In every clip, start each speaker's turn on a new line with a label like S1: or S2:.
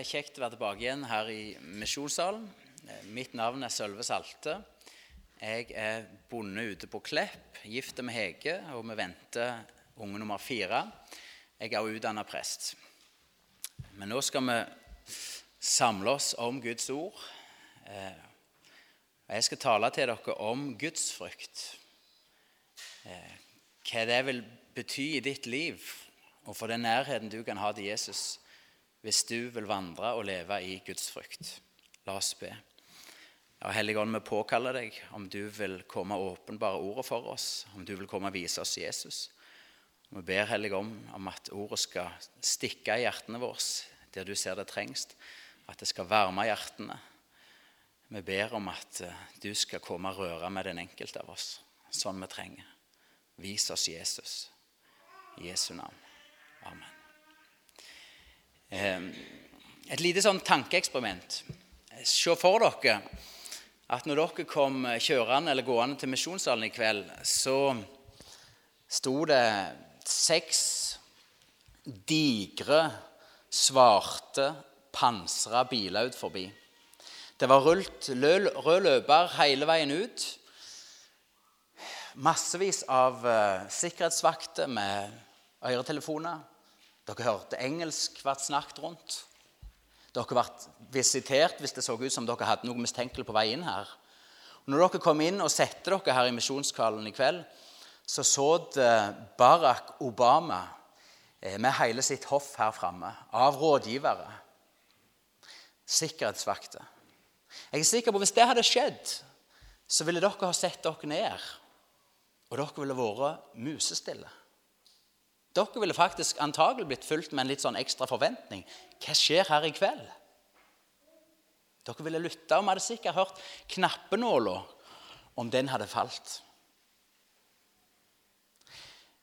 S1: er kjekt å være tilbake igjen her i Misjonssalen. Eh, Mitt navn er Sølve Salte. Jeg er bonde ute på Klepp, gift med Hege, og vi venter unge nummer fire. Jeg er utdanna prest. Men nå skal vi samle oss om Guds ord. Eh, Jeg skal tale til dere om gudsfrykt. frykt. Hva det vil bety i ditt liv, og for den nærheten du kan ha til Jesus hvis du vil vandre og leve i Guds frykt. La oss be. Ja, Hellige Ånd, vi påkaller deg om du vil komme og åpenbare ordet for oss, om du vil komme og vise oss Jesus. Vi ber Hellige om, om at ordet skal stikke i hjertene våre der du ser det trengs, at det skal varme hjertene. Vi ber om at eh, du skal komme og røre med den enkelte av oss, sånn vi trenger. Vis oss Jesus. I Jesu navn. Amen. Eh, Et lite sånn tankeeksperiment. Se for dere at når dere kom kjørende eller gående til misjonssalen i kveld, så sto det seks digre, svarte, pansra biler ut forbi. Det var rullet rød løper hele veien ut. Massevis av eh, sikkerhetsvakter med øretelefoner. Dere hørte engelsk vært snakket rundt. Dere ble visitert hvis det så ut som dere hadde noe mistenkelig på vei inn her. Og når dere kom inn og satte dere her i misjonskvalen i kveld, så så det Barack Obama eh, med hele sitt hoff her framme, av rådgivere, sikkerhetsvakter. Jeg er sikker på at Hvis det hadde skjedd, så ville dere ha sett dere ned, og dere ville vært musestille. Dere ville faktisk antagelig blitt fulgt med en litt sånn ekstra forventning. Hva skjer her i kveld? Dere ville lytta, og vi hadde sikkert hørt knappenåla om den hadde falt.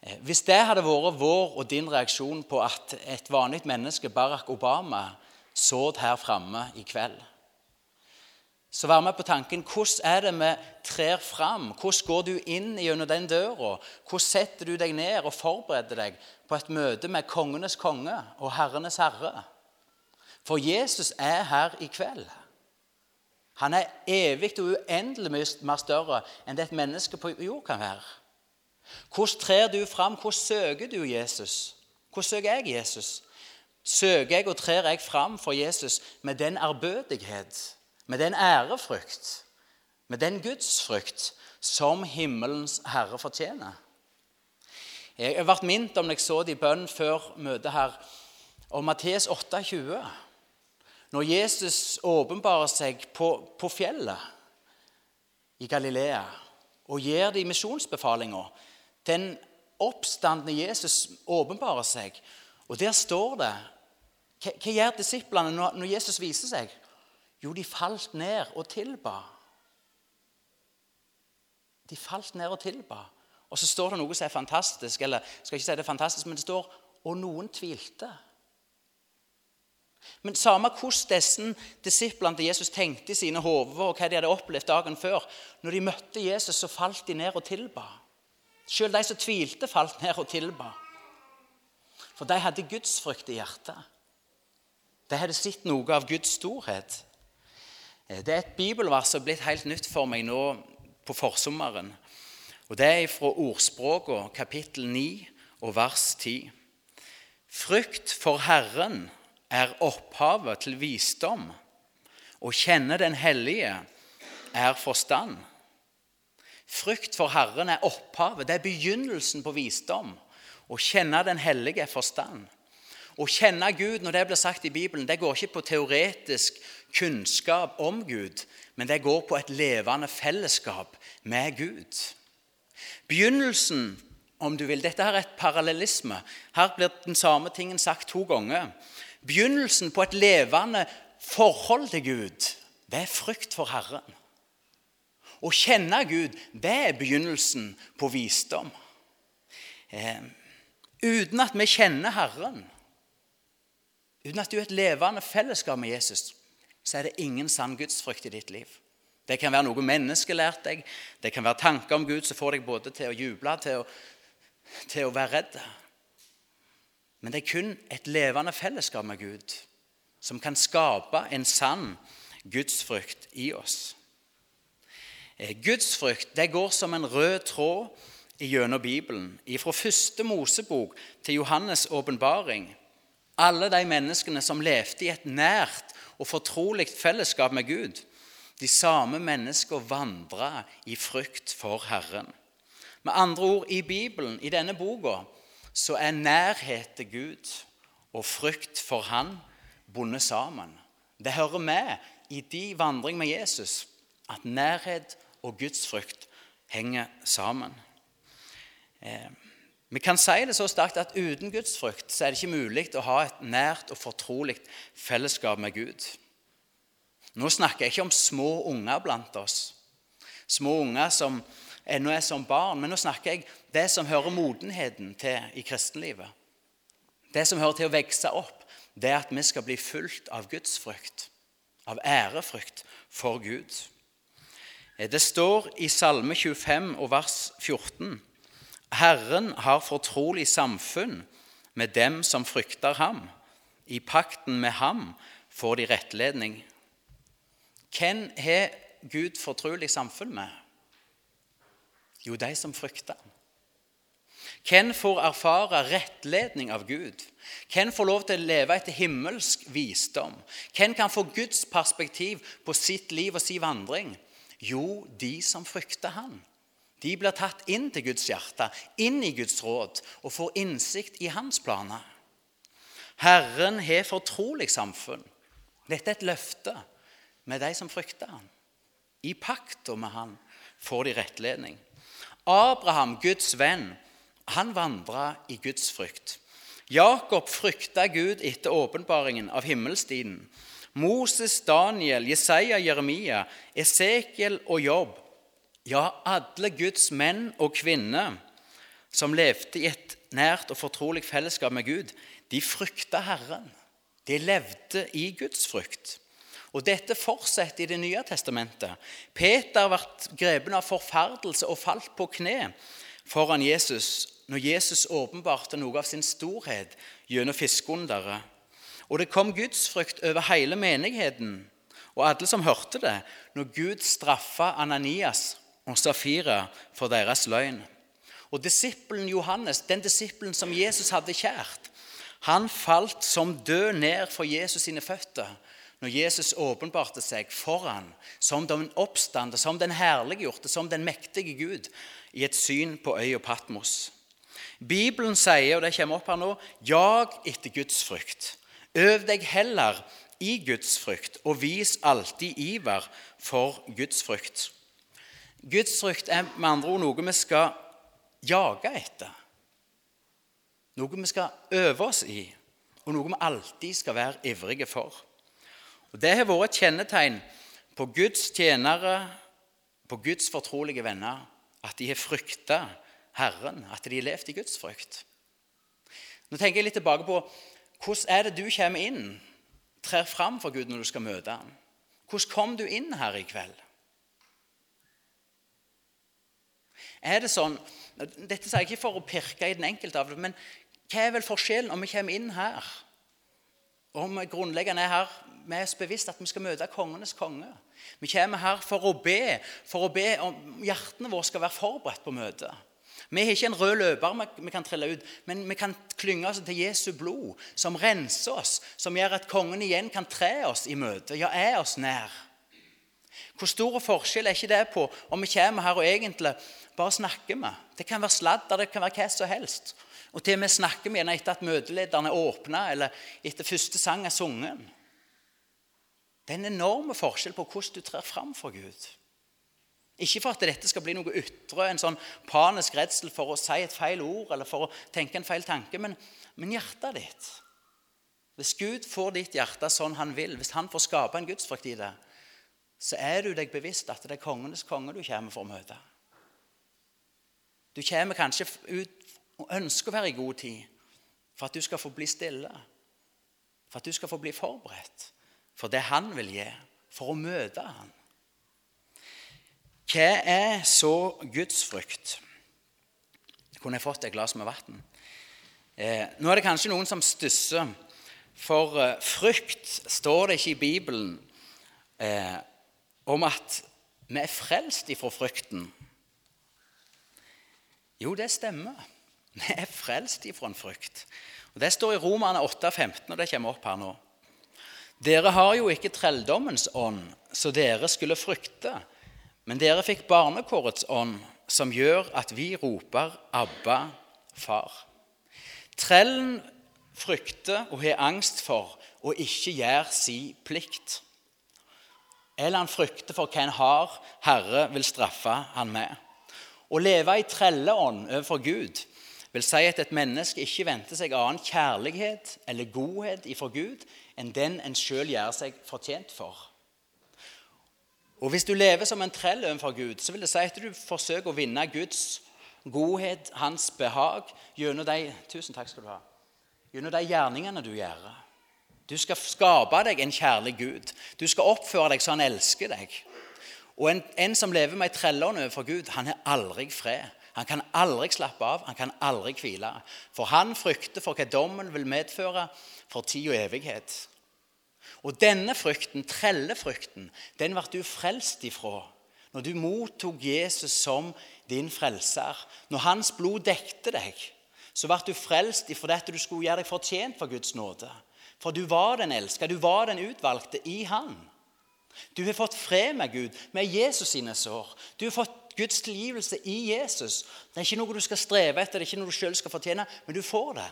S1: Eh, Hvis det hadde vært vår og din reaksjon på at et vanlig menneske, Barack Obama, så her framme i kveld, så vær med på tanken hvordan er det vi trer fram? Hvordan går du inn gjennom den døra? Hvordan setter du deg ned og forbereder deg på et møte med kongenes konge og herrenes herre? For Jesus er her i kveld. Han er evig og uendelig mye større enn det et menneske på jord kan være. Hvordan trer du fram? Hvordan søker du Jesus? Hvordan søker jeg Jesus? Søker jeg og trer jeg fram for Jesus med den ærbødighet, med den ærefrykt, med den gudsfrykt som himmelens herre fortjener? Jeg har vært minnet om når jeg så det i bønn før møtet her, om Mattes 28. Når Jesus åpenbarer seg på, på fjellet i Galilea og gir de misjonsbefalinga. Den oppstandende Jesus åpenbarer seg, og der står det Hva, gjør disiplene når Jesus viser seg? Jo, de falt ned og tilba. De falt ned og tilba. Og så står det noe som er fantastisk, eller skal ikke si det er fantastisk, men det står og noen tvilte. Men samme hvordan disse disiplene til Jesus tenkte i sine hoder, og hva de hadde opplevd dagen før, når de møtte Jesus, så falt de ned og tilba. Selv de som tvilte, falt ned og tilba. For de hadde gudsfrykt i hjertet. De hadde sett noe av Guds storhet. Det er et bibelvers som er blitt helt nytt for meg nå på forsommeren. Og Det er fra Ordspråket, kapittel 9 og vers 10. Frykt for Herren er opphavet til visdom. Å kjenne Den hellige er forstand. Frykt for Herren er opphavet, det er begynnelsen på visdom. Å kjenne Den hellige er forstand. Å kjenne Gud, når det blir sagt i Bibelen, det går ikke på teoretisk kunnskap om Gud, men det går på et levende fellesskap med Gud. Begynnelsen, om du vil Dette her er et parallellisme. Her blir den samme tingen sagt to ganger. Begynnelsen på et levende forhold til Gud, det er frykt for Herren. Å kjenne Gud, det er begynnelsen på visdom. Eh, uten at vi kjenner Herren, uten at du er et levende fellesskap med Jesus, så er det ingen sann gudsfrykt i ditt liv. Det kan være noe mennesket lært deg, det kan være tanker om Gud som får deg både til å juble til å, til å være redd. Men det er kun et levende fellesskap med Gud som kan skape en sann gudsfrykt i oss. Eh, gudsfrykt det går som en rød tråd gjennom Bibelen, fra første Mosebok til Johannes' åpenbaring. Alle de menneskene som levde i et nært og fortrolig fellesskap med Gud, de samme menneskene vandra i frykt for Herren. Med andre ord, i Bibelen, i denne boka, så er nærhet til Gud og frykt for Han bundet sammen. Det hører med i de vandring med Jesus at nærhet og gudsfrykt henger sammen. Eh, vi kan si det så sterkt at uten gudsfrykt så er det ikke mulig å ha et nært og fortrolig fellesskap med Gud. Nå snakker jeg ikke om små unger blant oss, små unger som ennå er som barn, men nå snakker jeg det som hører modenheten til i kristenlivet. Det som hører til å vokse opp, det er at vi skal bli fulgt av gudsfrykt, av ærefrykt for Gud. Det står i Salme 25 og vers 14.: Herren har fortrolig samfunn med dem som frykter ham. I pakten med ham får de rettledning. Hvem har Gud fortrolig samfunn med? Jo, de som frykter ham. Hvem får erfare rettledning av Gud? Hvem får lov til å leve etter himmelsk visdom? Hvem kan få Guds perspektiv på sitt liv og sin vandring? Jo, de som frykter Han. De blir tatt inn til Guds hjerte, inn i Guds råd, og får innsikt i Hans planer. Herren har fortrolig samfunn. Dette er et løfte med de som frykter ham. I pakta med Han får de rettledning. Abraham, Guds venn, han vandra i Guds frykt. Jakob frykta Gud etter åpenbaringen av himmelstiden. Moses, Daniel, Jesaja, Jeremia, Esekiel og Jobb, ja, alle Guds menn og kvinner som levde i et nært og fortrolig fellesskap med Gud, de frykta Herren. De levde i Guds frykt. Og Dette fortsetter i Det nye testamentet. Peter ble grepen av forferdelse og falt på kne foran Jesus når Jesus åpenbarte noe av sin storhet gjennom fiskeunderet. Og det kom gudsfrykt over hele menigheten og alle som hørte det, når Gud straffa Ananias og Safira for deres løgn. Og disippelen Johannes, den disippelen som Jesus hadde kjært, han falt som død ned for Jesus sine føtter når Jesus åpenbarte seg foran som den oppstande, som den herliggjorte, som den mektige Gud i et syn på øya Patmos. Bibelen sier, og det kommer opp her nå, jag etter Guds frykt. Øv deg heller i Guds frykt, og vis alltid iver for Guds frykt. Guds frykt er med andre ord noe vi skal jage etter. Noe vi skal øve oss i, og noe vi alltid skal være ivrige for. Og Det har vært et kjennetegn på Guds tjenere, på Guds fortrolige venner, at de har frykta Herren, at de har levd i Guds frykt. Nå tenker jeg litt tilbake på hvordan er det du kommer inn, trer fram for Gud når du skal møte ham? Hvordan kom du inn her i kveld? Er det sånn, Dette sier jeg ikke for å pirke i den enkelte av det, men hva er vel forskjellen om vi kommer inn her? Om grunnleggende er her vi er bevisst at vi skal møte kongenes konge. Vi kommer her for å be, for å be om hjertene våre skal være forberedt på møtet. Vi har ikke en rød løper vi kan trille ut, men vi kan klynge oss til Jesu blod, som renser oss, som gjør at kongen igjen kan tre oss i møte, ja, er oss nær. Hvor stor forskjell er ikke det på om vi kommer her og egentlig bare snakker med? Det kan være sladder, det kan være hva som helst. Og til og med snakker vi etter at møtelederen er åpna, eller etter første sang er sunget. Det er en enorm forskjell på hvordan du trer fram for Gud. Ikke for at dette skal bli noe ytre, en sånn panisk redsel for å si et feil ord eller for å tenke en feil tanke, men, men hjertet ditt. Hvis Gud får ditt hjerte sånn han vil, hvis han får skape en gudsfrykt i det, så er du deg bevisst at det er kongenes konge du kommer for å møte. Du kommer kanskje ut og ønsker å være i god tid for at du skal få bli stille, for at du skal få bli forberedt for det han vil gi, for å møte han. Hva er så gudsfrykt? Kunne jeg fått et glass med vann? Eh, nå er det kanskje noen som stusser For eh, frykt står det ikke i Bibelen eh, om at vi er frelst ifra frykten. Jo, det stemmer. Vi er frelst ifra en frykt. Og Det står i Romerne 8,15, og det kommer opp her nå. Dere har jo ikke trelldommens ånd, så dere skulle frykte. Men dere fikk barnekårets ånd, som gjør at vi roper 'Abba, far'. Trellen frykter og har angst for å ikke gjøre si plikt. Eller han frykter for hva en har herre vil straffe han med. Å leve i trelleånd overfor Gud vil si at et menneske ikke venter seg annen kjærlighet eller godhet ifra Gud enn den en sjøl gjør seg fortjent for. Og Hvis du lever som en trell overfor Gud, så vil det si at du forsøker å vinne Guds godhet, hans behag, gjennom de, tusen takk skal du ha, gjennom de gjerningene du gjør. Du skal skape deg en kjærlig Gud. Du skal oppføre deg så han elsker deg. Og en, en som lever med ei trellånd overfor Gud, han har aldri fred. Han kan aldri slappe av, han kan aldri hvile. For han frykter for hva dommen vil medføre for tid og evighet. Og denne frykten, trellefrykten, den ble du frelst ifra når du mottok Jesus som din frelser. Når hans blod dekte deg, så ble du frelst ifra dette du skulle gjøre deg fortjent for Guds nåde. For du var den elska, du var den utvalgte i Han. Du har fått fred med Gud med Jesus sine sår. Du har fått Guds tilgivelse i Jesus. Det er ikke noe du skal streve etter, det er ikke noe du sjøl skal fortjene, men du får det.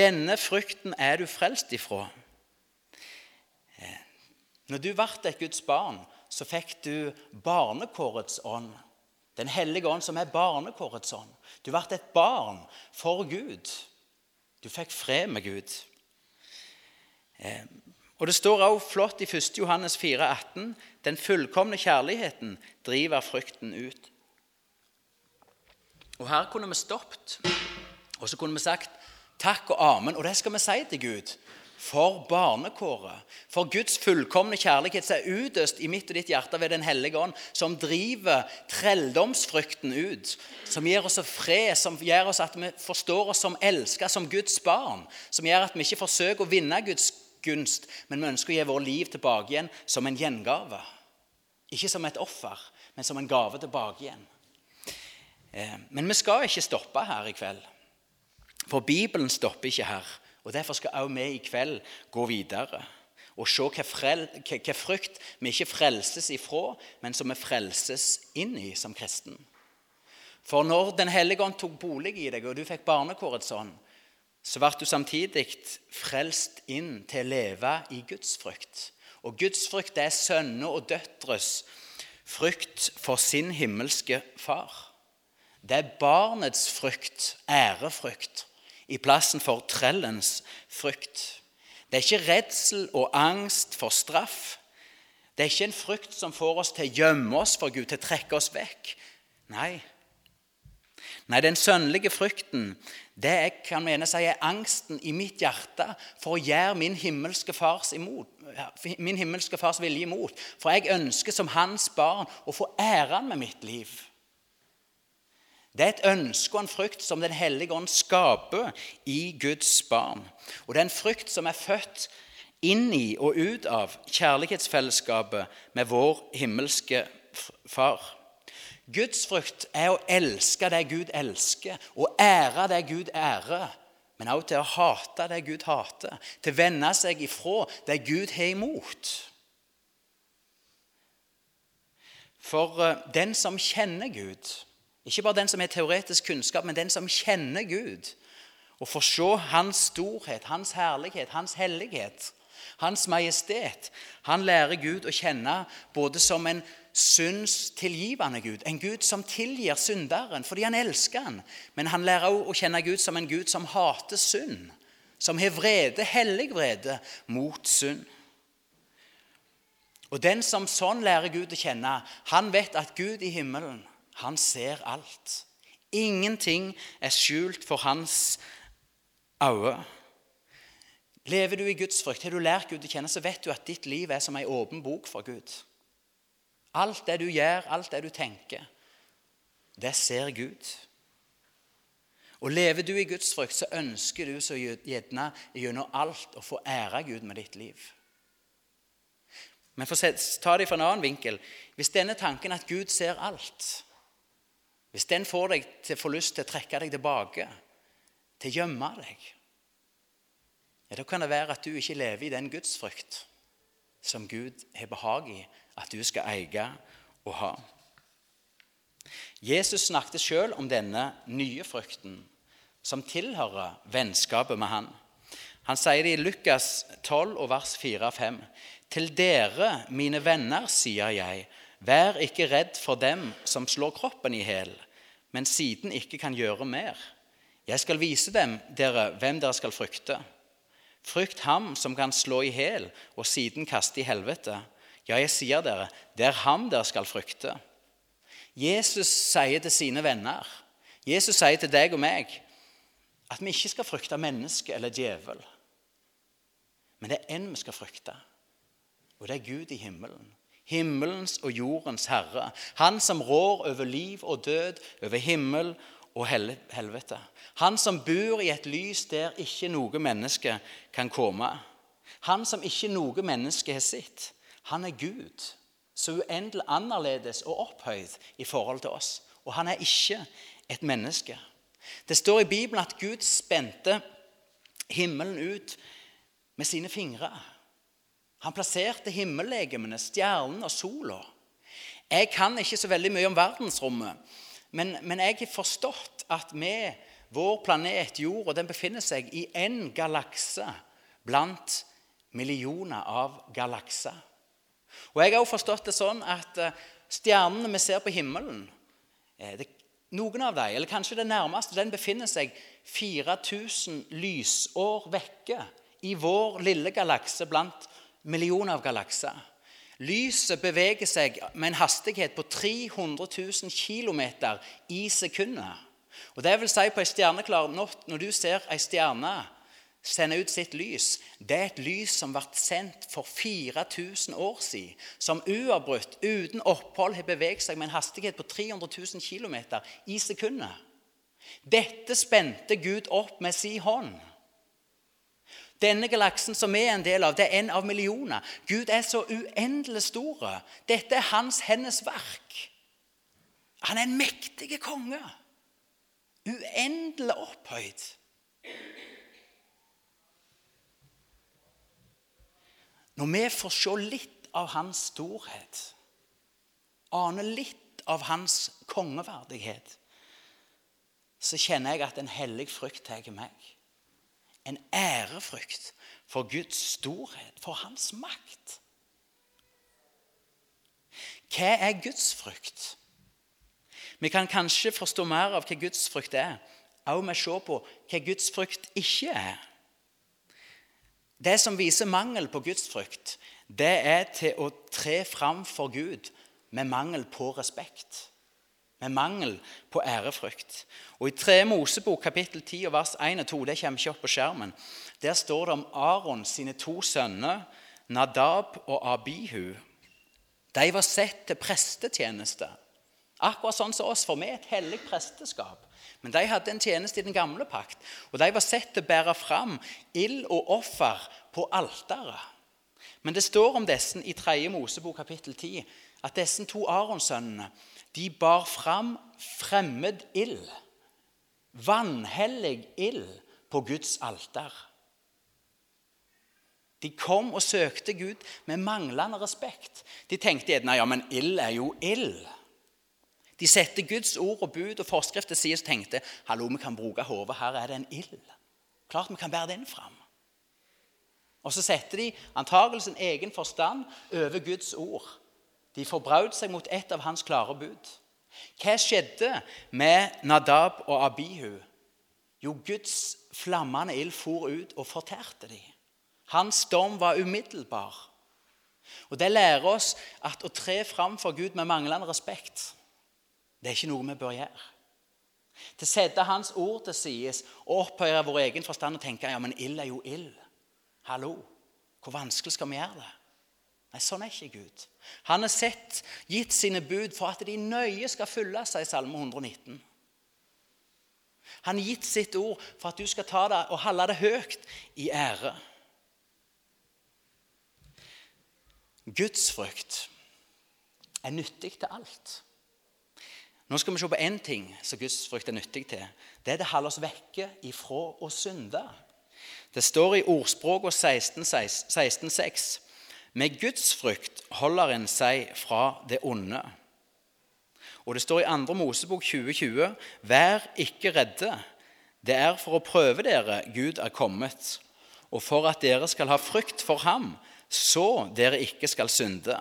S1: Denne frykten er du frelst ifra. Eh, når du ble et Guds barn, så fikk du barnekårets ånd. Den hellige ånd som er barnekårets ånd. Du ble et barn for Gud. Du fikk fred med Gud. Eh, og Det står også flott i 1. Johannes 4, 18, den fullkomne kjærligheten driver frykten ut. Og Her kunne vi stoppet, og så kunne vi sagt takk og amen. Og det skal vi si til Gud. For barnekåret, for Guds fullkomne kjærlighet som er utøst i mitt og ditt hjerte ved Den hellige ånd, som driver trelldomsfrykten ut, som gir oss fred, som gjør oss at vi forstår oss som elsket, som Guds barn, som gjør at vi ikke forsøker å vinne Guds gunst, men vi ønsker å gi vårt liv tilbake igjen som en gjengave. Ikke som et offer, men som en gave tilbake igjen. Eh, men vi skal ikke stoppe her i kveld. For Bibelen stopper ikke her. og Derfor skal også vi i kveld gå videre og se hva, frel, frykt vi ikke frelses ifra, men som vi frelses inn i som kristen. For når Den hellige ånd tok bolig i deg, og du fikk barnekårets ånd, så ble du samtidig frelst inn til å leve i Guds frykt. Og Guds frykt er sønner og døtres frykt for sin himmelske far. Det er barnets frykt, ærefrykt, i plassen for trellens frykt. Det er ikke redsel og angst for straff. Det er ikke en frykt som får oss til å gjemme oss for Gud, til å trekke oss vekk. Nei. Nei, den sønnlige frykten det jeg kan mene seg er angsten i mitt hjerte for å gjøre min himmelske fars, imot, min himmelske fars vilje imot. For jeg ønsker som hans barn å få æren med mitt liv. Det er et ønske og en frykt som Den hellige ånd skaper i Guds barn. Og det er en frykt som er født inn i og ut av kjærlighetsfellesskapet med vår himmelske far. Gudsfrykt er å elske det Gud elsker, og ære det Gud ærer. Men også til å hate det Gud hater, til å vende seg ifra det Gud har imot. For eh, den som kjenner Gud, ikke bare den som har teoretisk kunnskap, men den som kjenner Gud, og får se Hans storhet, Hans herlighet, Hans hellighet, Hans majestet, han lærer Gud å kjenne både som en syndstilgivende Gud. En Gud som tilgir synderen fordi han elsker han. Men han lærer også å kjenne Gud som en Gud som hater synd. Som har vrede, hellig vrede, mot synd. Og Den som sånn lærer Gud å kjenne, han vet at Gud i himmelen, han ser alt. Ingenting er skjult for hans øye. Lever du i Guds frykt, har du lært Gud å kjenne, så vet du at ditt liv er som ei åpen bok for Gud. Alt det du gjør, alt det du tenker, det ser Gud. Og Lever du i Guds frykt, så ønsker du så gjerne gjennom alt å få ære Gud med ditt liv. Men for å ta det fra en annen vinkel Hvis denne tanken at Gud ser alt Hvis den får deg til å få lyst til å trekke deg tilbake, til å gjemme deg ja, Da kan det være at du ikke lever i den gudsfrykt som Gud har behag i at du skal eie og ha. Jesus snakket selv om denne nye frykten som tilhører vennskapet med han. Han sier det i Lukas 12, vers 4-5. Til dere, mine venner, sier jeg, vær ikke redd for dem som slår kroppen i hæl, men siden ikke kan gjøre mer. Jeg skal vise dem dere hvem dere skal frykte. Frykt ham som kan slå i hæl og siden kaste i helvete. Ja, jeg sier dere, det er ham dere skal frykte. Jesus sier til sine venner, Jesus sier til deg og meg, at vi ikke skal frykte menneske eller djevel. Men det er én vi skal frykte, og det er Gud i himmelen. Himmelens og jordens herre. Han som rår over liv og død, over himmel og helvete. Han som bor i et lys der ikke noe menneske kan komme. Han som ikke noe menneske har sett. Han er Gud, så uendelig annerledes og opphøyd i forhold til oss. Og han er ikke et menneske. Det står i Bibelen at Gud spente himmelen ut med sine fingre. Han plasserte himmellegemene, stjernene og sola. Jeg kan ikke så veldig mye om verdensrommet, men, men jeg har forstått at vi, vår planet Jorda, den befinner seg i én galakse blant millioner av galakser. Og Jeg har også forstått det sånn at eh, stjernene vi ser på himmelen eh, det, Noen av dem, eller kanskje det nærmeste, den befinner seg 4000 lysår vekke i vår lille galakse blant millioner av galakser. Lyset beveger seg med en hastighet på 300 000 km i sekundet. Og det vil si på en stjerneklar natt, når du ser ei stjerne sende ut sitt lys, det er et lys som ble sendt for 4000 år siden, som uavbrutt, uten opphold, har beveget seg med en hastighet på 300 000 km i sekundet. Dette spente Gud opp med sin hånd. Denne galaksen som vi er en del av, det er en av millioner. Gud er så uendelig stor. Dette er hans hennes verk. Han er en mektig konge. Uendelig opphøyd. Når vi får se litt av hans storhet, ane litt av hans kongeverdighet, så kjenner jeg at en hellig frykt tar meg en ærefrykt for Guds storhet, for hans makt. Hva er Guds frykt? Vi kan kanskje forstå mer av hva Guds frykt er, også med å se på hva Guds frykt ikke er. Det som viser mangel på Guds frykt, det er til å tre fram for Gud med mangel på respekt med mangel på ærefrykt. Og I 3 Mosebok kapittel 10 og vers 1 og 2 det kommer ikke opp på skjermen, der står det om Aron sine to sønner, Nadab og Abihu. De var sett til prestetjeneste. Akkurat sånn som oss, for vi er et hellig presteskap. Men de hadde en tjeneste i den gamle pakt, og de var sett til å bære fram ild og offer på alteret. Men det står om disse i 3. Mosebok kapittel 10 at disse to Aronsønnene de bar fram fremmed ild, vanhellig ild, på Guds alter. De kom og søkte Gud med manglende respekt. De tenkte gjerne ja, men ild er jo ild. De satte Guds ord og bud og forskrifter til side og tenkte hallo, vi kan bruke hodet, her er det en ild. Klart vi kan bære den fram. Og så setter de antakelsen egen forstand over Guds ord. De forbraut seg mot et av hans klare bud. Hva skjedde med Nadab og Abihu? Jo, Guds flammende ild for ut og fortærte dem. Hans dom var umiddelbar. Og Det lærer oss at å tre fram for Gud med manglende respekt, det er ikke noe vi bør gjøre. Til å sette Hans ord til side og opphøye vår egen forstand og tenke ja, men ild er jo ild. Hallo, hvor vanskelig skal vi gjøre det? Nei, sånn er ikke Gud. Han har sett, gitt sine bud for at de nøye skal følge seg i Salme 119. Han har gitt sitt ord for at du skal ta det og holde det høyt i ære. Gudsfrykt er nyttig til alt. Nå skal vi se på én ting som gudsfrykt er nyttig til. Det er det å holde oss vekke ifra å synde. Det står i ordspråket 16.6.: 16, Med gudsfrykt holder en seg fra det onde. Og det står i 2. Mosebok 2020.: Vær ikke redde. Det er for å prøve dere Gud er kommet, og for at dere skal ha frykt for ham, så dere ikke skal synde.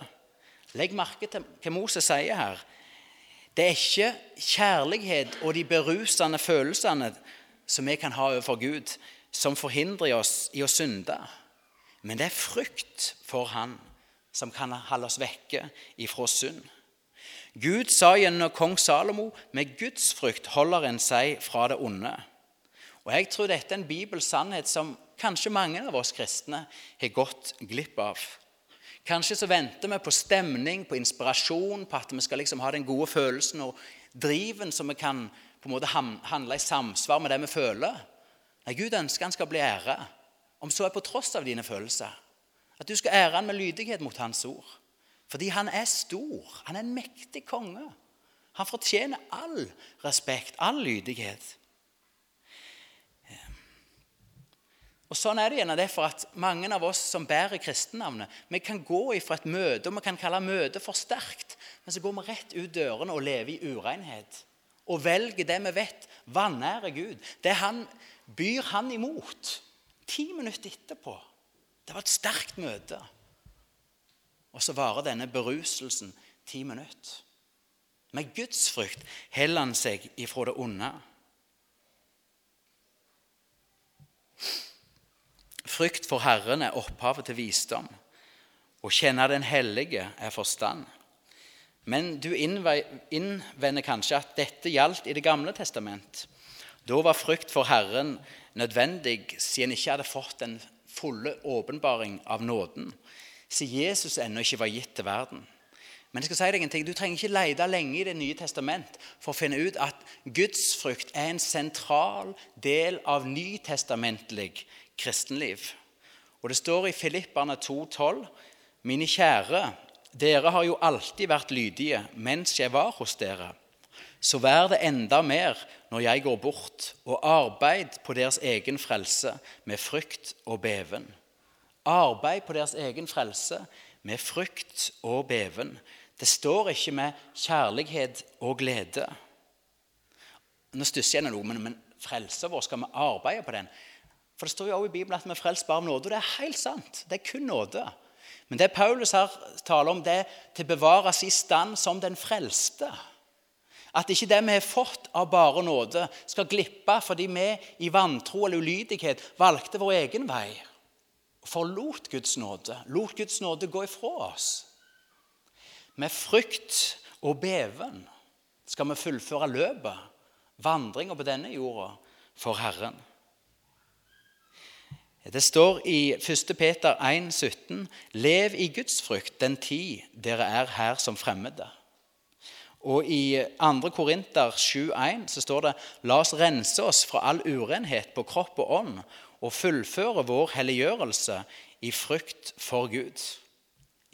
S1: Legg merke til hva Moses sier her. Det er ikke kjærlighet og de berusende følelsene som vi kan ha overfor Gud, som forhindrer oss i å synde. Men det er frykt for Han som kan holde oss vekke ifra synd. Gud sa gjennom kong Salomo med Guds frykt holder en seg fra det onde. Og Jeg tror dette er en bibelsk sannhet som kanskje mange av oss kristne har gått glipp av. Kanskje så venter vi på stemning, på inspirasjon, på at vi skal liksom ha den gode følelsen og driven som vi kan på en måte handle i samsvar med det vi føler. Nei, Gud ønsker han skal bli ære, om så er på tross av dine følelser. At du skal ære han med lydighet mot hans ord. Fordi han er stor. Han er en mektig konge. Han fortjener all respekt, all lydighet. Og Sånn er det gjerne derfor at mange av oss som bærer kristennavnet, vi kan gå ifra et møte, og vi kan kalle møtet for sterkt, men så går vi rett ut dørene og lever i urenhet. Og velger det vi vet vanærer Gud. Det han byr han imot. Ti minutter etterpå. Det var et sterkt møte. Og så varer denne beruselsen ti minutter. Med gudsfrykt heller han seg ifra det onde. Frykt for Herren er opphavet til visdom. Å kjenne Den hellige er forstand. Men du innvender kanskje at dette gjaldt i Det gamle testament. Da var frykt for Herren nødvendig siden en ikke hadde fått den fulle åpenbaring av nåden, siden Jesus ennå ikke var gitt til verden. Men jeg skal si deg en ting, du trenger ikke lete lenge i Det nye testament for å finne ut at gudsfrykt er en sentral del av nytestamentlig kristenliv. Og Det står i Filipperne 2,12.: Mine kjære, dere har jo alltid vært lydige mens jeg var hos dere. Så vær det enda mer når jeg går bort, og arbeid på deres egen frelse med frykt og beven. Arbeid på deres egen frelse med frykt og beven. Det står ikke med kjærlighet og glede. Nå stusser jeg noe, men, men vår, skal vi arbeide på den? For Det står jo også i Bibelen at vi er frelst bare av nåde, og det er helt sant. Det er kun nåde. Men det Paulus her taler om, det er til å bevare sin stand som den frelste. At ikke det vi har fått av bare nåde, skal glippe fordi vi i vantro eller ulydighet valgte vår egen vei. Forlot Guds nåde. Lot Guds nåde gå ifra oss. Med frykt og beven skal vi fullføre løpet, vandringa på denne jorda, for Herren. Det står i 1. Peter 1, 17, Lev i Guds frykt den tid dere er her som fremmede. Og i 2. Korinter 7,1 så står det La oss rense oss fra all urenhet på kropp og ånd og fullføre vår helliggjørelse i frykt for Gud.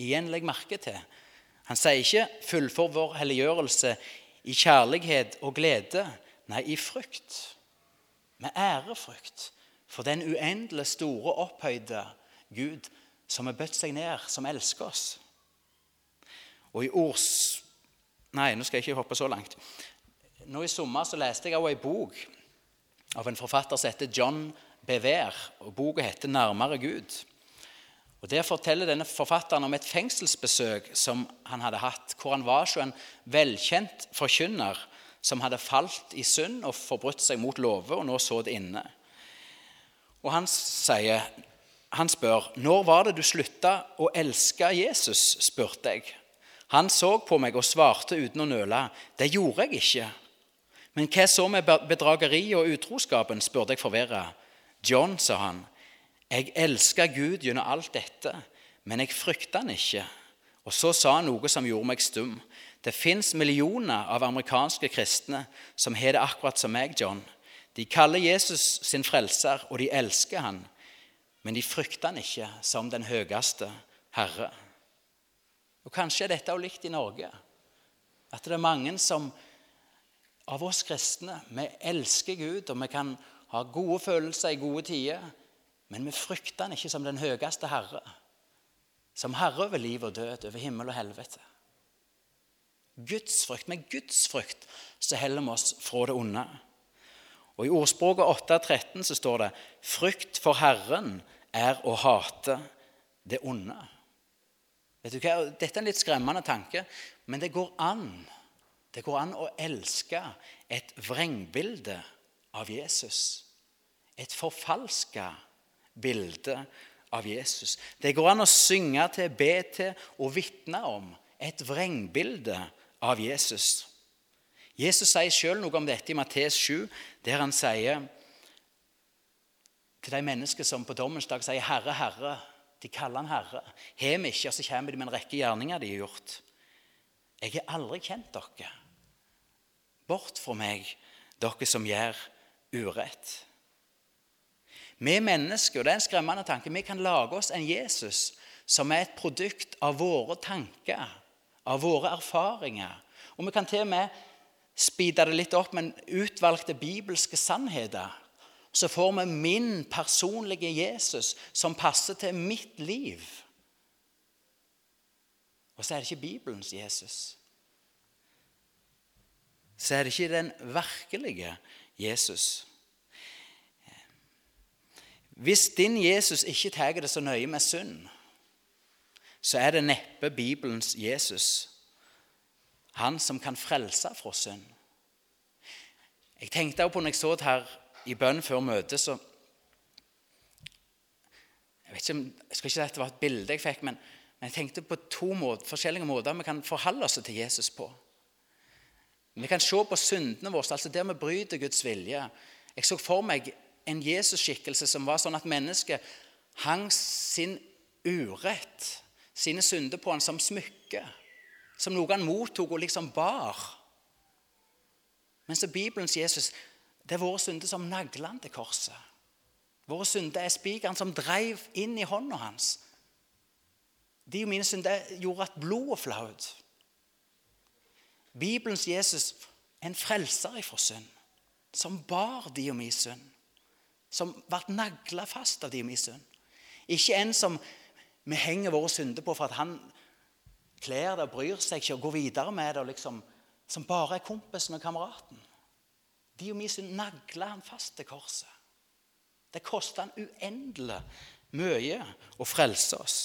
S1: Igjen legg merke til Han sier ikke 'fullfør vår helliggjørelse i kjærlighet og glede'. Nei, i frykt. Med ærefrykt for den uendelig store, opphøyde Gud som har bøtt seg ned, som elsker oss. Og i ords... Nei, nå skal jeg ikke hoppe så langt. Nå I sommer så leste jeg også en bok av en forfatter som heter John Bever. og Boka heter 'Nærmere Gud'. Og Der forteller denne forfatteren om et fengselsbesøk som han hadde hatt, hvor han var så en velkjent forkynner som hadde falt i synd og forbrutt seg mot lover, og nå så det inne. Og han sier, han spør, 'Når var det du slutta å elske Jesus?' spurte jeg. Han så på meg og svarte uten å nøle, 'Det gjorde jeg ikke.' 'Men hva så med bedrageriet og utroskapen?' spurte jeg forvirra. 'John', sa han, 'jeg elsker Gud gjennom alt dette, men jeg frykter han ikke.' Og så sa han noe som gjorde meg stum. 'Det fins millioner av amerikanske kristne som har det akkurat som meg, John.' De kaller Jesus sin frelser, og de elsker han, men de frykter han ikke som den høyeste Herre. Og Kanskje er dette også likt i Norge. At det er mange som av oss kristne vi elsker Gud, og vi kan ha gode følelser i gode tider, men vi frykter han ikke som den høyeste Herre. Som herre over liv og død, over himmel og helvete. Gudsfrykt. Med gudsfrykt så heller vi oss fra det onde. Og I ordspråket 8.13 så står det 'Frykt for Herren er å hate det onde'. Vet du hva? Dette er en litt skremmende tanke, men det går an. Det går an å elske et vrengbilde av Jesus. Et forfalska bilde av Jesus. Det går an å synge til, be til og vitne om et vrengbilde av Jesus. Jesus sier sjøl noe om dette i Mattes 7, der han sier til de mennesker som på dommens dag sier 'Herre, Herre'. De kaller han Herre. Har vi ikke, og så kommer de med en rekke gjerninger de har gjort. Jeg har aldri kjent dere. Bort fra meg, dere som gjør urett. Vi mennesker, og det er en skremmende tanke, vi kan lage oss en Jesus som er et produkt av våre tanker, av våre erfaringer. Og vi kan til og med speede det litt opp med utvalgte bibelske sannheter. Så får vi min personlige Jesus som passer til mitt liv. Og så er det ikke Bibelens Jesus. Så er det ikke den virkelige Jesus. Hvis din Jesus ikke tar det så nøye med synd, så er det neppe Bibelens Jesus. Han som kan frelse fra synd. Jeg tenkte også på når jeg så det her i bønn før møtet, så Jeg vet ikke om, jeg skal ikke si at det var et bilde jeg fikk, men, men jeg tenkte på to måter, forskjellige måter vi kan forholde oss til Jesus på. Vi kan se på syndene våre, altså der vi bryter Guds vilje. Jeg så for meg en Jesus-skikkelse som var sånn at mennesket hang sin urett, sine synder, på han som smykke. Som noe han mottok og liksom bar. Men så Bibelens Jesus det er våre synder som nagler han til korset. Våre synder er spikeren som dreiv inn i hånda hans. De og mine synder gjorde at blodet flaut. Bibelens Jesus er en frelser ifra synd, som bar de og min synd. Som ble nagla fast av de og min synd. Ikke en som vi henger våre synder på for at han kler det og bryr seg ikke og går videre med det, liksom, som bare er kompisen og kameraten. Som nagla han fast til korset. Det kosta han uendelig mye å frelse oss.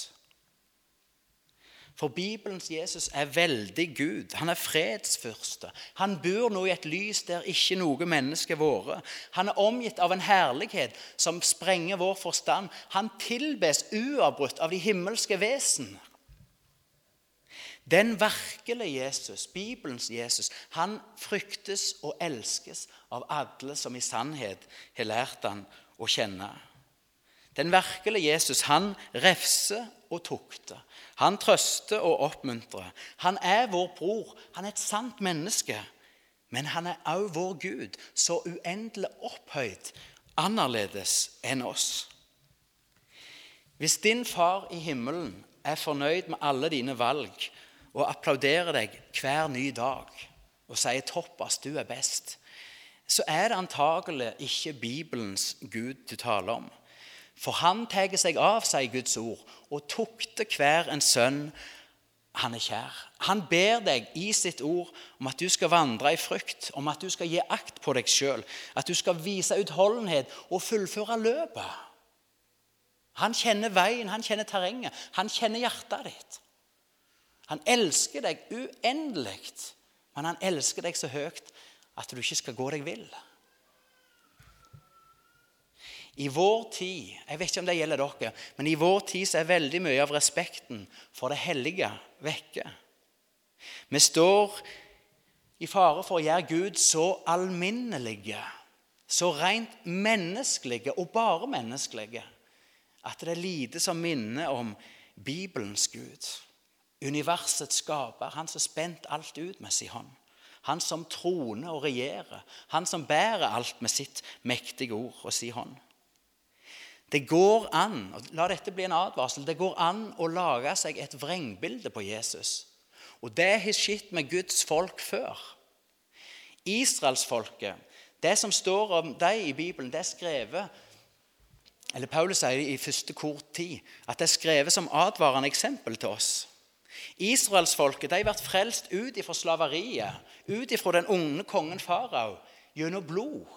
S1: For Bibelens Jesus er veldig Gud. Han er fredsfyrste. Han bor nå i et lys der ikke noe menneske har vært. Han er omgitt av en herlighet som sprenger vår forstand. Han tilbes uavbrutt av de himmelske vesen. Den virkelige Jesus, Bibelens Jesus, han fryktes og elskes av alle som i sannhet har lært han å kjenne. Den virkelige Jesus, han refser og tukter. Han trøster og oppmuntrer. Han er vår bror. Han er et sant menneske. Men han er også vår Gud, så uendelig opphøyd, annerledes enn oss. Hvis din far i himmelen er fornøyd med alle dine valg og applauderer deg hver ny dag og sier 'Toppas, du er best', så er det antagelig ikke Bibelens Gud du taler om. For han tar seg av, sier Guds ord, og tukter hver en sønn han er kjær. Han ber deg i sitt ord om at du skal vandre i frykt, om at du skal gi akt på deg sjøl, at du skal vise utholdenhet og fullføre løpet. Han kjenner veien, han kjenner terrenget, han kjenner hjertet ditt. Han elsker deg uendelig, men han elsker deg så høyt at du ikke skal gå deg vill. I vår tid jeg vet ikke om det gjelder dere, men i vår tid så er veldig mye av respekten for det hellige vekke. Vi står i fare for å gjøre Gud så alminnelige, så rent menneskelige og bare menneskelige, at det er lite som minner om Bibelens Gud universets skaper, han som spent alt ut med sin hånd. Han som troner og regjerer. Han som bærer alt med sitt mektige ord og sin hånd. Det går an og la dette bli en advarsel, det går an å lage seg et vrengbilde på Jesus. Og det har skjedd med Guds folk før. Israelsfolket, det som står om dem i Bibelen, det er skrevet eller Paulus sier i første kort tid at det er skrevet som advarende eksempel til oss. Israelsfolket ble frelst ut ifra slaveriet, ut ifra den unge kongen farao, gjennom blod.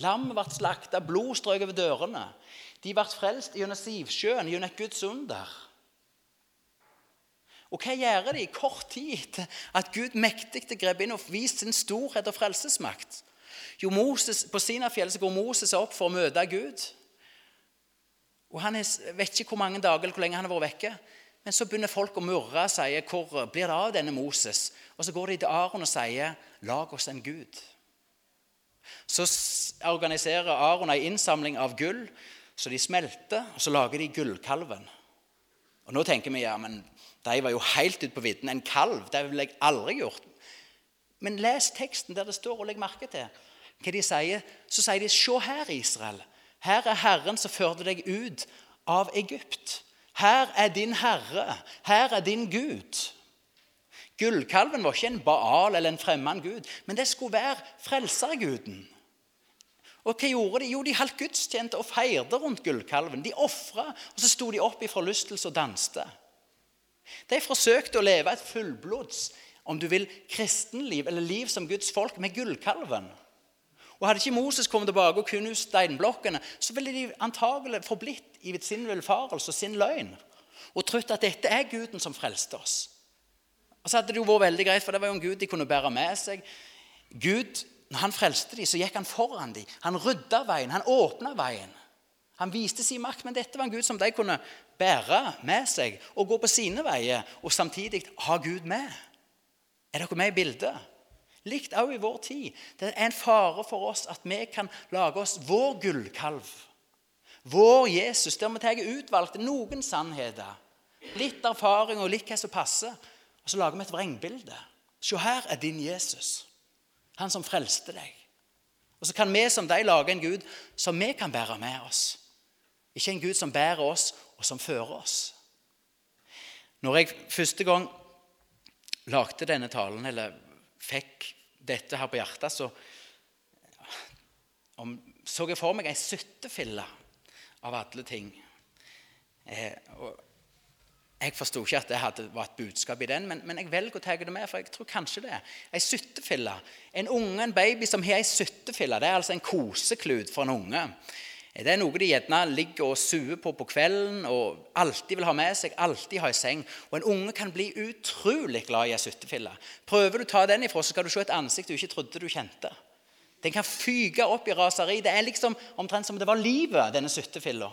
S1: Lammet ble slakta, blod strøk over dørene. De ble frelst gjennom Sivsjøen, gjennom et Guds under. Og hva gjør de kort tid etter at Gud mektig grep inn og viste sin storhet og frelsesmakt? Jo, Moses, På Sinafjellet går Moses opp for å møte Gud. Og Han vet ikke hvor mange dager eller hvor lenge han har vært vekke. Men så begynner folk å murre og sier hvor blir det av denne Moses? Og så går de til Aron og sier lag oss en gud. Så organiserer Aron en innsamling av gull, så de smelter, og så lager de gullkalven. Og Nå tenker vi ja, men de var jo helt ute på vidden. En kalv det ville jeg aldri gjort. Men les teksten der det står, og legg merke til hva de sier. Så sier de, se her, Israel. Her er Herren som førte deg ut av Egypt. Her er din Herre. Her er din Gud. Gullkalven var ikke en Baal eller en fremmed gud, men det skulle være frelserguden. Og hva gjorde de? Jo, de holdt gudstjeneste og feirte rundt gullkalven. De ofra, og så sto de opp i forlystelse og danste. De forsøkte å leve et fullblods, om du vil, kristenliv, eller liv som Guds folk, med gullkalven. Og Hadde ikke Moses kommet tilbake og knust steinblokkene, så ville de antagelig forblitt i sin villfarelse og sin løgn og trodd at dette er Guden som frelste oss. Og så hadde det jo vært veldig greit, for det var jo en Gud de kunne bære med seg. Gud, når han frelste dem, så gikk han foran dem. Han rydda veien, han åpna veien. Han viste sin makt, men dette var en Gud som de kunne bære med seg og gå på sine veier, og samtidig ha Gud med. Er dere med i bildet? Likt òg i vår tid. Det er en fare for oss at vi kan lage oss vår gullkalv. Vår Jesus, der vi tar utvalgte noen sannheter. Litt erfaring og litt hva som passer. Og så lager vi et vrengbilde. Se, her er din Jesus. Han som frelste deg. Og så kan vi som deg lage en Gud som vi kan bære med oss. Ikke en Gud som bærer oss, og som fører oss. Når jeg første gang lagde denne talen, eller fikk dette her på hjertet, så om, så jeg for meg ei syttefille av alle ting. Eh, jeg forsto ikke at det hadde, var et budskap i den, men, men jeg velger å ta det med. for jeg tror kanskje det. Ei syttefille. En unge, en baby som har ei syttefille, det er altså en koseklut for en unge. Det er noe de gjerne ligger og suer på på kvelden og alltid vil ha med seg. alltid ha i seng. Og En unge kan bli utrolig glad i ei suttefille. Prøver du å ta den ifra, så skal du se et ansikt du ikke trodde du kjente. Den kan fyke opp i raseri. Det er liksom omtrent som det var livet, denne suttefilla.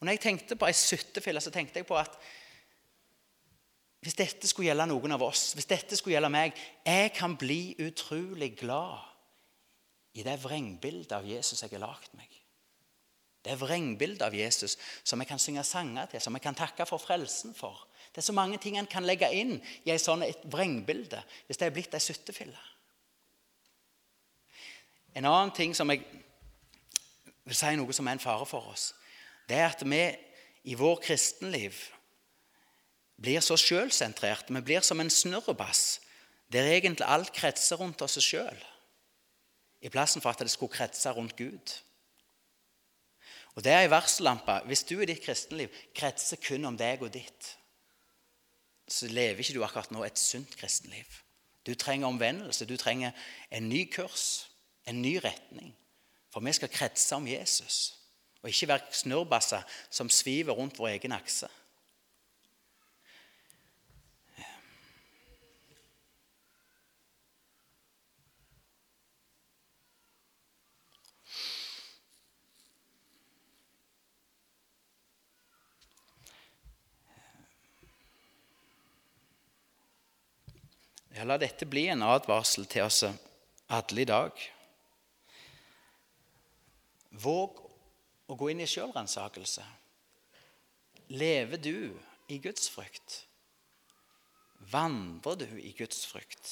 S1: Og når jeg tenkte på ei suttefille, så tenkte jeg på at hvis dette skulle gjelde noen av oss, hvis dette skulle gjelde meg Jeg kan bli utrolig glad i det vrengbildet av Jesus jeg har lagd meg. Det vrengbildet av Jesus som jeg kan synge sanger til, som jeg kan takke for frelsen for. Det er så mange ting en kan legge inn i et sånt vrengbilde hvis det er blitt ei suttefille. En annen ting som jeg vil si noe som er en fare for oss, det er at vi i vår kristenliv blir så sjølsentrerte. Vi blir som en snurrebass der egentlig alt kretser rundt oss sjøl i plassen for at det skulle kretse rundt Gud. Og Det er ei varsellampe. Hvis du i ditt kristenliv kretser kun om deg og ditt, så lever ikke du akkurat nå et sunt kristenliv. Du trenger omvendelse. Du trenger en ny kurs, en ny retning. For vi skal kretse om Jesus, og ikke være snurrbasser som sviver rundt vår egen akse. Ja, la dette bli en advarsel til oss alle i dag. Våg å gå inn i sjølransakelse. Lever du i Guds frykt? Vandrer du i Guds frykt?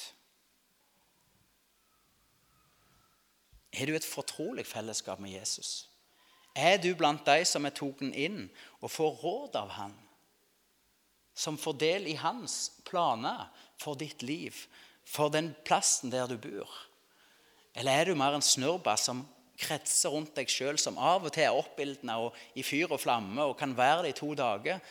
S1: Er du et fortrolig fellesskap med Jesus? Er du blant de som er tatt inn og får råd av han? Som får del i hans planer for ditt liv, for den plassen der du bor? Eller er du mer en snurrbass som kretser rundt deg sjøl, som av og til er oppildna i fyr og flamme og kan være det i to dager?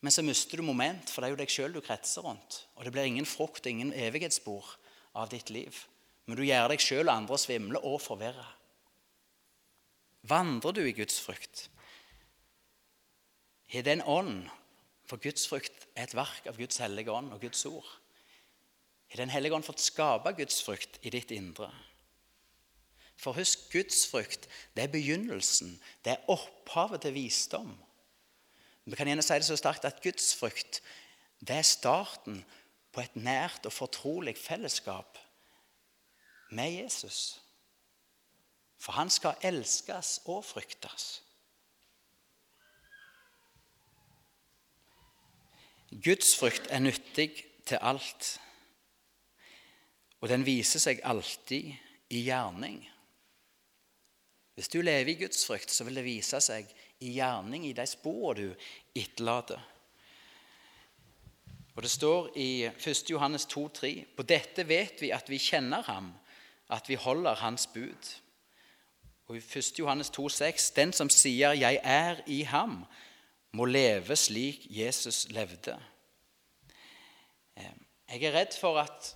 S1: Men så mister du moment, for det er jo deg sjøl du kretser rundt. Og det blir ingen frukt og ingen evighetsspor av ditt liv. Men du gjør deg sjøl og andre svimle og forvirre. Vandrer du i Guds frykt? Har den ånd For Guds frukt er et verk av Guds hellige ånd og Guds ord. Har Den hellige ånd fått skape Guds frukt i ditt indre? For husk, Guds frukt det er begynnelsen, det er opphavet til visdom. Vi kan gjerne si det så sterkt at Guds frukt det er starten på et nært og fortrolig fellesskap med Jesus. For han skal elskes og fryktes. Guds frykt er nyttig til alt, og den viser seg alltid i gjerning. Hvis du lever i Guds frykt, så vil det vise seg i gjerning i de spor du etterlater. Og Det står i 1. Johannes 2,3.: På dette vet vi at vi kjenner ham, at vi holder hans bud. Og i 1. Johannes 2,6.: Den som sier 'jeg er i ham', må leve slik Jesus levde. Jeg er redd for at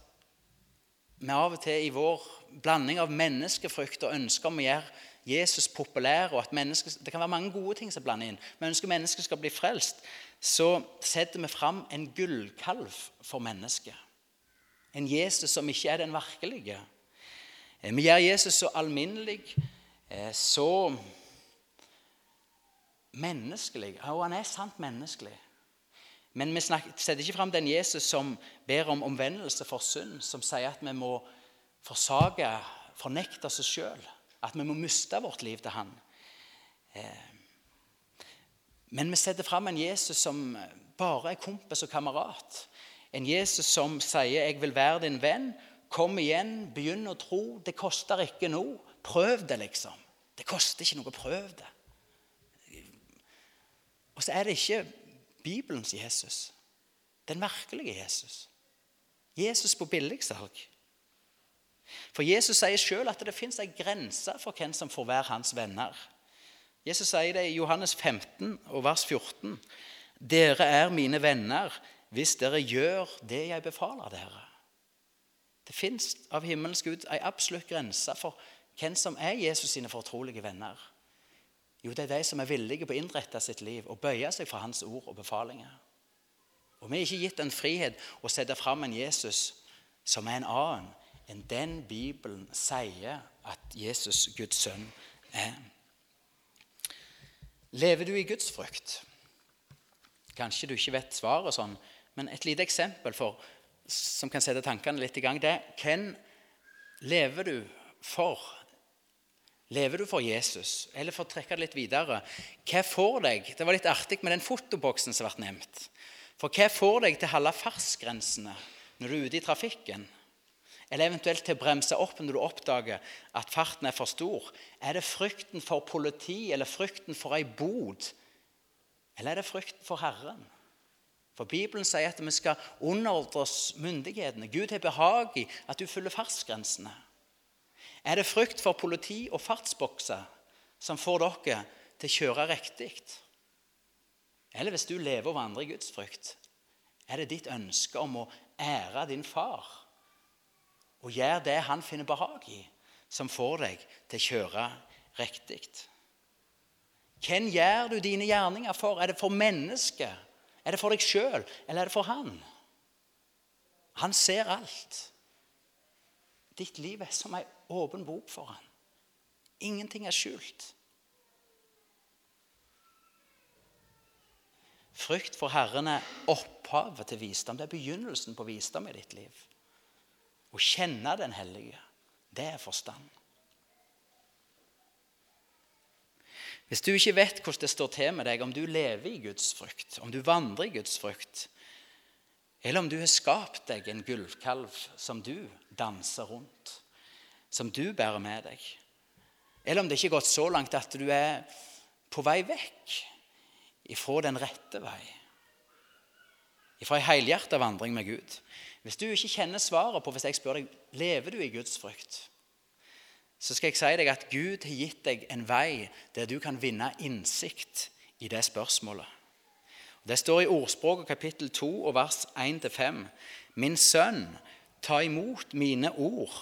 S1: vi av og til i vår blanding av menneskefrykt og ønsker om å gjøre Jesus populær, og at det kan være mange gode ting som blander inn, vi ønsker mennesket skal bli frelst, så setter vi fram en gullkalv for mennesket. En Jesus som ikke er den virkelige. Eh, vi gjør Jesus så alminnelig, eh, så menneskelig. Og han er sant menneskelig. Men vi setter ikke fram den Jesus som ber om omvendelse for synd, som sier at vi må forsake, fornekte oss sjøl. At vi må miste vårt liv til han. Eh, men vi setter fram en Jesus som bare er kompis og kamerat. En Jesus som sier 'Jeg vil være din venn', Kom igjen, begynn å tro. Det koster ikke noe. Prøv det, liksom. Det koster ikke noe. Prøv det. Og så er det ikke Bibelens Jesus. Den virkelige Jesus. Jesus på billigsalg. For Jesus sier sjøl at det fins ei grense for hvem som får være hans venner. Jesus sier det i Johannes 15 og vers 14. Dere er mine venner hvis dere gjør det jeg befaler dere. Det fins av himmelens Gud ei absolutt grense for hvem som er Jesus sine fortrolige venner. Jo, det er de som er villige på å innrette sitt liv og bøye seg for hans ord og befalinger. Og Vi er ikke gitt en frihet å sette fram en Jesus som er en annen enn den Bibelen sier at Jesus, Guds sønn, er. Lever du i Guds frykt? Kanskje du ikke vet svaret, sånn, men et lite eksempel for som kan sette tankene litt i gang, det er hvem lever du for? Lever du for Jesus? Eller for å trekke det litt videre Hva får deg Det var litt artig med den fotoboksen som ble nevnt. For hva får deg til å holde fartsgrensene når du er ute i trafikken? Eller eventuelt til å bremse opp når du oppdager at farten er for stor? Er det frykten for politi eller frykten for ei bod? Eller er det frykten for Herren? For Bibelen sier at vi skal underordne oss myndighetene. Gud har behag i at du følger fartsgrensene. Er det frykt for politi og fartsbokser som får dere til å kjøre riktig? Eller hvis du lever og vandrer i Guds frykt, er det ditt ønske om å ære din far og gjøre det han finner behag i, som får deg til å kjøre riktig? Hvem gjør du dine gjerninger for? Er det for mennesket? Er det for deg sjøl, eller er det for han? Han ser alt. Ditt liv er som ei åpen bok for han. Ingenting er skjult. Frykt for Herren er opphavet til visdom. Det er begynnelsen på visdom i ditt liv. Å kjenne Den hellige, det er forstand. Hvis du ikke vet hvordan det står til med deg, om du lever i Guds frykt, om du vandrer i Guds frykt, Eller om du har skapt deg en gullkalv som du danser rundt, som du bærer med deg. Eller om det ikke er gått så langt at du er på vei vekk ifra den rette vei. Ifra ei helhjerta vandring med Gud. Hvis du ikke kjenner svaret på hvis jeg spør deg lever du i Guds frykt, så skal jeg si deg at Gud har gitt deg en vei der du kan vinne innsikt i det spørsmålet. Det står i Ordspråket kapittel 2 og vers 1-5.: Min sønn, ta imot mine ord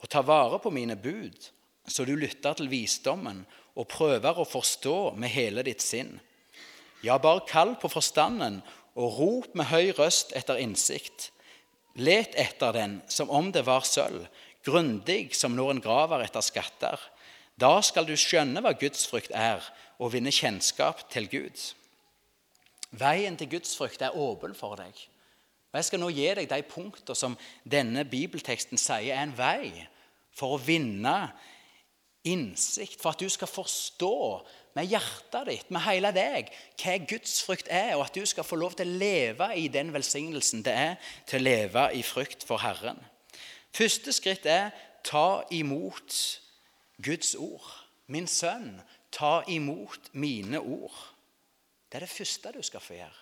S1: og ta vare på mine bud så du lytter til visdommen og prøver å forstå med hele ditt sinn. Ja, bare kall på forstanden og rop med høy røst etter innsikt. Let etter den som om det var sølv, grundig som når en graver etter skatter. Da skal du skjønne hva Guds frykt er, og vinne kjennskap til Gud. Veien til gudsfrykt er åpen for deg. Og Jeg skal nå gi deg de punkter som denne bibelteksten sier er en vei for å vinne innsikt, for at du skal forstå med hjertet ditt, med hele deg, hva gudsfrykt er, og at du skal få lov til å leve i den velsignelsen det er til å leve i frykt for Herren. Første skritt er ta imot Guds ord. Min sønn, ta imot mine ord. Det er det første du skal få gjøre.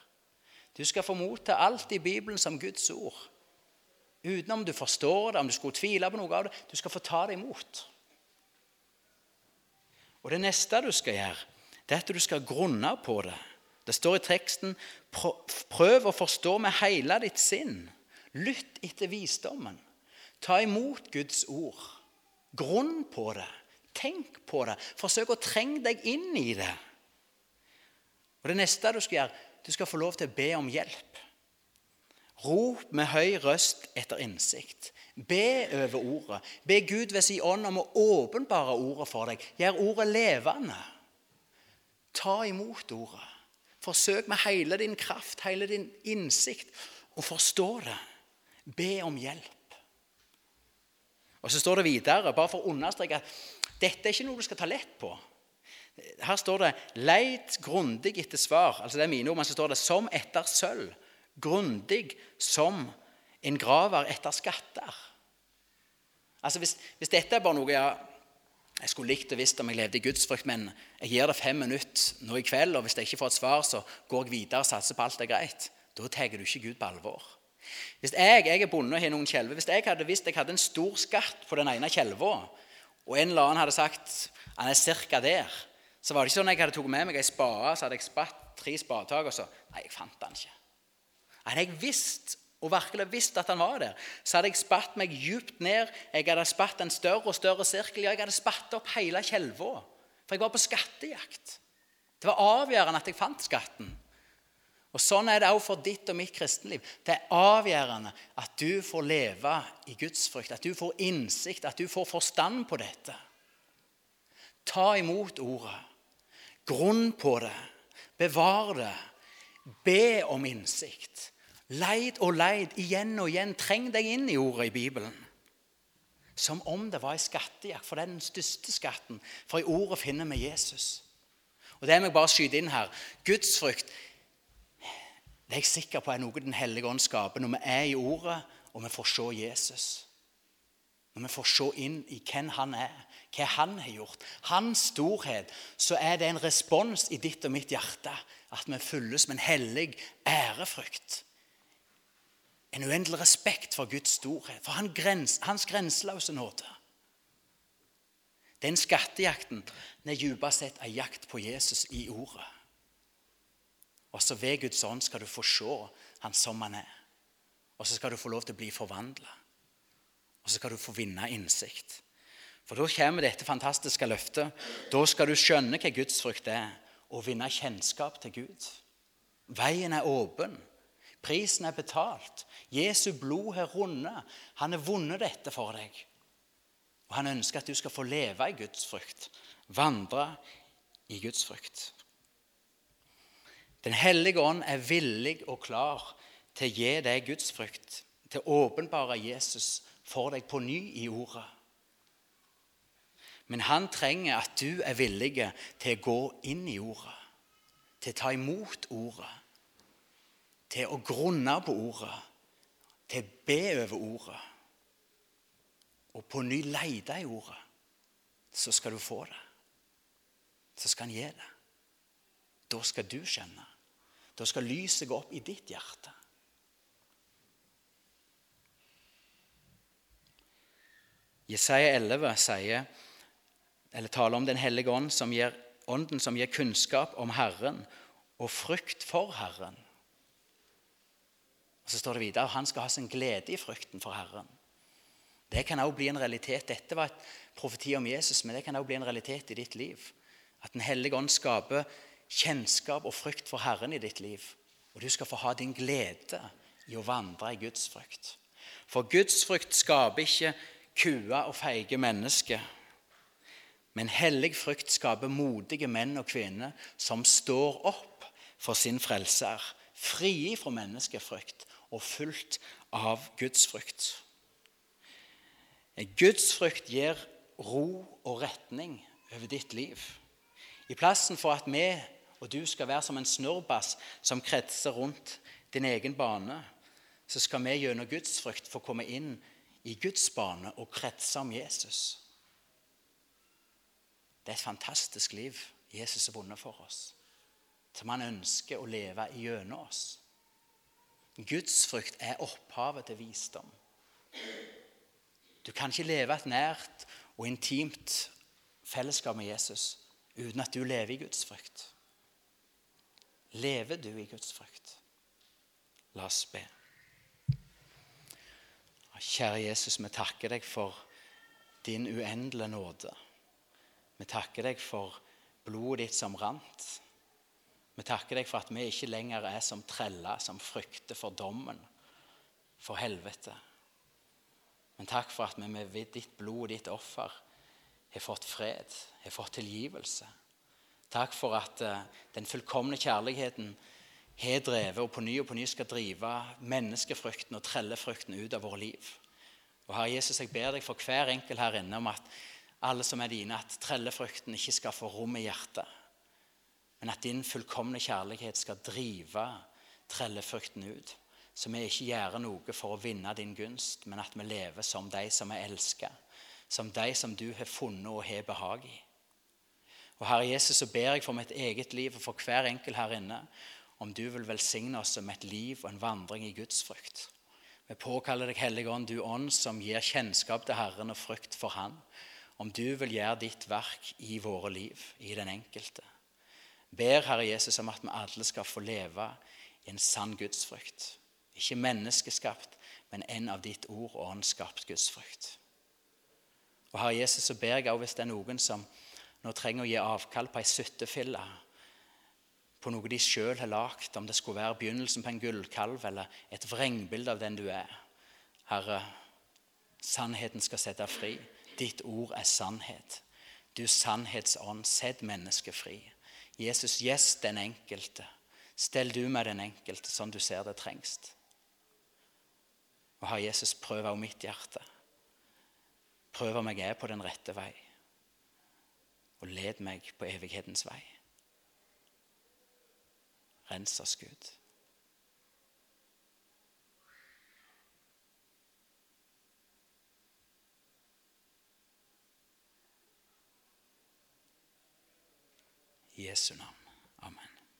S1: Du skal få motta alt i Bibelen som Guds ord. Uten om du forstår det, om du skulle tvile på noe av det. Du skal få ta det imot. Og Det neste du skal gjøre, det er at du skal grunne på det. Det står i teksten prøv å forstå med hele ditt sinn. Lytt etter visdommen. Ta imot Guds ord. Grunn på det. Tenk på det. Forsøk å trenge deg inn i det. Og Det neste du skal gjøre, du skal få lov til å be om hjelp. Rop med høy røst etter innsikt. Be over ordet. Be Gud ved sin ånd om å åpenbare ordet for deg. Gjør ordet levende. Ta imot ordet. Forsøk med hele din kraft, hele din innsikt, å forstå det. Be om hjelp. Og Så står det videre, bare for å understreke at dette er ikke noe du skal ta lett på. Her står det 'leit grundig etter svar'. altså det er mine ord, men så står det 'som etter sølv'. Grundig som en graver etter skatter. Altså hvis, hvis, dette er bare noe jeg, jeg skulle likt å visst om jeg levde i gudsfrykt, men jeg gir det fem minutter nå i kveld, og hvis jeg ikke får et svar, så går jeg videre og satser på alt er greit. Da tar du ikke Gud på alvor. Hvis jeg, jeg er bonde og har noen kjelver, hvis jeg hadde visst jeg hadde en stor skatt på den ene kjelva, og en eller annen hadde sagt han er ca. der, så var det ikke sånn jeg hadde tatt med meg ei spade, så hadde jeg spatt tre spadetak, og så Nei, jeg fant den ikke. Hadde jeg visst og virkelig visst at han var der, så hadde jeg spatt meg djupt ned. Jeg hadde spatt en større og større sirkel. Ja, jeg hadde spatt opp hele Kjelva. For jeg var på skattejakt. Det var avgjørende at jeg fant skatten. Og Sånn er det også for ditt og mitt kristenliv. Det er avgjørende at du får leve i gudsfrykt, at du får innsikt, at du får forstand på dette. Ta imot ordet. Grunn på det. Bevar det. Be om innsikt. Leid og leid igjen og igjen. Treng deg inn i ordet i Bibelen. Som om det var en skattejakt, for det er den største skatten. For i ordet finner vi Jesus. Og Det må jeg bare skyte inn her. Gudsfrykt det er jeg sikker på er noe Den hellige ånd skaper når vi er i ordet og vi får se Jesus. Når vi får se inn i hvem han er, hva han har gjort. Hans storhet. Så er det en respons i ditt og mitt hjerte at vi fylles med en hellig ærefrykt. En uendelig respekt for Guds storhet, for hans grenseløse nåde. Den skattejakten den er dypest sett en jakt på Jesus i ordet. Og så ved Guds ånd skal du få se han som han er. Og så skal du få lov til å bli forvandla. Og så skal du få vinne innsikt. For da kommer dette fantastiske løftet. Da skal du skjønne hva Guds frykt er, og vinne kjennskap til Gud. Veien er åpen. Prisen er betalt. Jesu blod har rundet. Han har vunnet dette for deg. Og han ønsker at du skal få leve i Guds frykt, vandre i Guds frykt. Den hellige ånd er villig og klar til å gi deg Guds frykt, til å åpenbare Jesus for deg på ny i ordet. Men han trenger at du er villig til å gå inn i ordet, til å ta imot ordet til å grunne på ordet, til å be over ordet og på ny lete i ordet, så skal du få det. Så skal han gi det. Da skal du kjenne. Da skal lyset gå opp i ditt hjerte. Jesaja 11 sier, eller taler om Den hellige ånd som gir, ånden som gir kunnskap om Herren og frykt for Herren. Og Så står det videre han skal ha sin glede i frykten for Herren. Det kan også bli en realitet. Dette var et profeti om Jesus, men det kan også bli en realitet i ditt liv. At Den hellige ånd skaper kjennskap og frykt for Herren i ditt liv. Og du skal få ha din glede i å vandre i Guds frykt. For Guds frykt skaper ikke kua og feige mennesker. Men hellig frykt skaper modige menn og kvinner som står opp for sin frelser, frie fra menneskefrykt og fullt av Guds frykt. Guds frykt gir ro og retning over ditt liv. I plassen for at vi og du skal være som en snurrbass som kretser rundt din egen bane, så skal vi gjennom Guds frykt få komme inn i Guds bane og kretse om Jesus. Det er et fantastisk liv Jesus har vunnet for oss, som han ønsker å leve gjennom oss. Guds frykt er opphavet til visdom. Du kan ikke leve et nært og intimt fellesskap med Jesus uten at du lever i Guds frykt. Lever du i Guds frykt? La oss be. Kjære Jesus, vi takker deg for din uendelige nåde. Vi takker deg for blodet ditt som rant. Vi takker deg for at vi ikke lenger er som treller som frykter for dommen, for helvete. Men takk for at vi med ditt blod og ditt offer har fått fred, har fått tilgivelse. Takk for at uh, den fullkomne kjærligheten har drevet og på ny og på ny skal drive menneskefrykten og trellefrykten ut av våre liv. Og Herre Jesus, jeg ber deg for hver enkelt her inne om at alle som er dine, at trellefrukten ikke skal få rom i hjertet, men at din fullkomne kjærlighet skal drive trellefrukten ut. Så vi ikke gjør noe for å vinne din gunst, men at vi lever som de som er elsket, som de som du har funnet og har behag i. Og Herre Jesus, så ber jeg for mitt eget liv og for hver enkelt her inne om du vil velsigne oss med et liv og en vandring i Guds frykt. Vi påkaller deg, Hellige Ånd, du ånd som gir kjennskap til Herren og frykt for Han. Om du vil gjøre ditt verk i våre liv, i den enkelte. Ber Herre Jesus om at vi alle skal få leve i en sann gudsfrykt. Ikke menneskeskapt, men en av ditt ord og ånd skapt gudsfrykt. Og Herre Jesus, så ber jeg også hvis det er noen som nå trenger å gi avkall på ei suttefille på noe de sjøl har lagd, om det skulle være begynnelsen på en gullkalv eller et vrengbilde av den du er. Herre, sannheten skal sette deg fri. Ditt ord er sannhet. Du sannhetsånd, sett mennesket fri. Jesus, gjest den enkelte. Stell du med den enkelte sånn du ser det trengs. Og har Jesus prøva mitt hjerte. Prøv om jeg er på den rette vei. Og led meg på evighetens vei. Rens oss, Gud. Jesu navn.